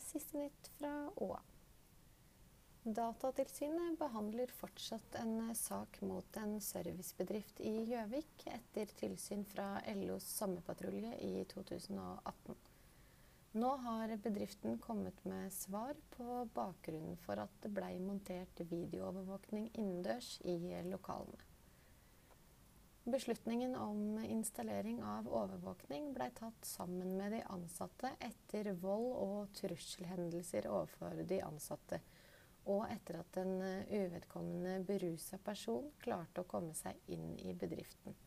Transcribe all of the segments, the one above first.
siste nytt fra Åa. Datatilsynet behandler fortsatt en sak mot en servicebedrift i Gjøvik etter tilsyn fra LOs sommerpatrulje i 2018. Nå har bedriften kommet med svar på bakgrunnen for at det blei montert videoovervåkning innendørs i lokalene. Beslutningen om installering av overvåkning ble tatt sammen med de ansatte etter vold og trusselhendelser overfor de ansatte, og etter at en uvedkommende berusa person klarte å komme seg inn i bedriften.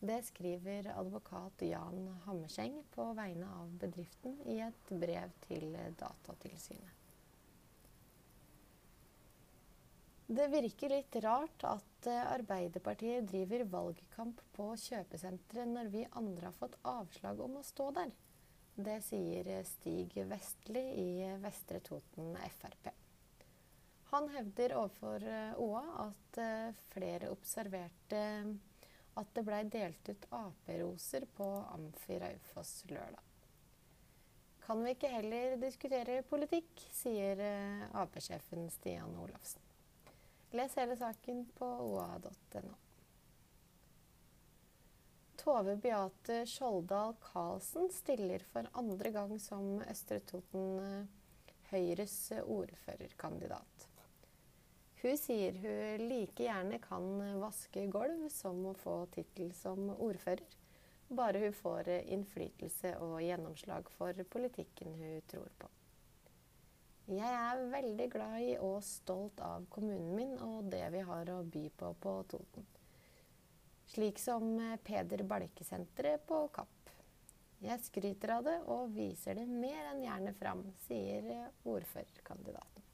Det skriver advokat Jan Hammerseng på vegne av bedriften i et brev til Datatilsynet. Det virker litt rart at eh, Arbeiderpartiet driver valgkamp på kjøpesenteret når vi andre har fått avslag om å stå der. Det sier Stig Vestli i Vestre Toten Frp. Han hevder overfor eh, OA at eh, flere observerte at det blei delt ut Ap-roser på Amfi Raufoss lørdag. Kan vi ikke heller diskutere politikk, sier Ap-sjefen Stian Olafsen. Les hele saken på oa.no. Tove Beate Skjoldal Karlsen stiller for andre gang som Østre Toten eh, Høyres ordførerkandidat. Hun sier hun like gjerne kan vaske gulv som å få tittel som ordfører, bare hun får innflytelse og gjennomslag for politikken hun tror på. Jeg er veldig glad i og stolt av kommunen min og det vi har å by på på Toten. Slik som Peder Balke-senteret på Kapp. Jeg skryter av det og viser det mer enn gjerne fram, sier ordførerkandidaten.